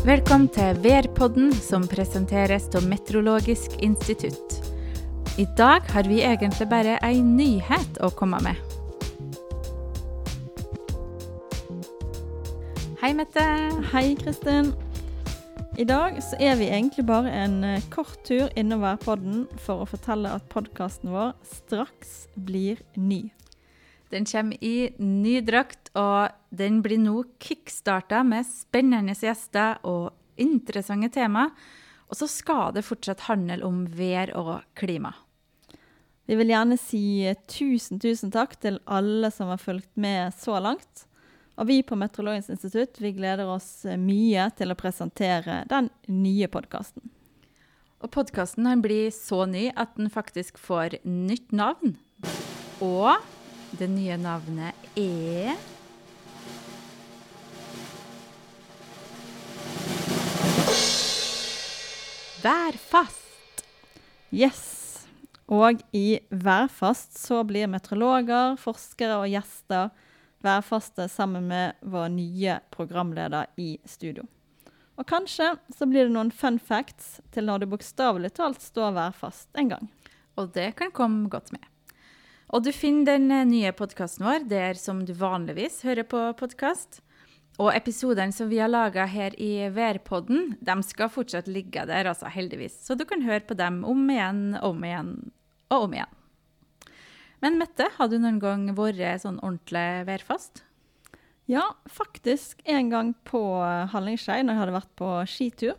Velkommen til Værpodden, som presenteres av Meteorologisk institutt. I dag har vi egentlig bare ei nyhet å komme med. Hei, Mette. Hei, Kristin. I dag så er vi egentlig bare en eh, kort tur innom Værpodden for å fortelle at podkasten vår straks blir ny. Den kommer i ny drakt, og den blir nå kickstarta med spennende gjester og interessante tema. Og så skal det fortsatt handle om vær og klima. Vi vil gjerne si tusen, tusen takk til alle som har fulgt med så langt. Og vi på Meteorologisk institutt vi gleder oss mye til å presentere den nye podkasten. Og podkasten blir så ny at den faktisk får nytt navn. Og det nye navnet er Værfast. Yes. Og i Værfast så blir meteorologer, forskere og gjester værfaste sammen med vår nye programleder i studio. Og kanskje så blir det noen fun facts til når det bokstavelig talt står værfast en gang. Og det kan komme godt med. Og du finner den eh, nye podkasten vår der som du vanligvis hører på podkast. Og episodene som vi har laga her i Værpodden, de skal fortsatt ligge der, altså heldigvis. Så du kan høre på dem om igjen, om igjen og om igjen. Men Mette, har du noen gang vært sånn ordentlig værfast? Ja, faktisk en gang på Hallingskei når jeg hadde vært på skitur.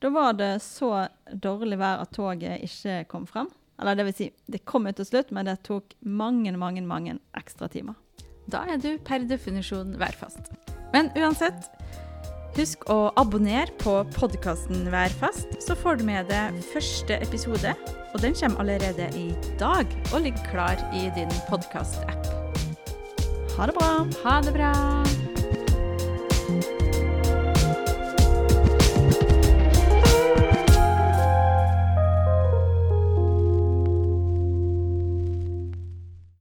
Da var det så dårlig vær at toget ikke kom frem. Eller det vil si, det kom jo til slutt, men det tok mange, mange, mange ekstra timer. Da er du per definisjon værfast. Men uansett, husk å abonnere på podkasten Værfast, så får du med deg første episode. Og den kommer allerede i dag og ligger klar i din podkast-app. Ha det bra. Ha det bra.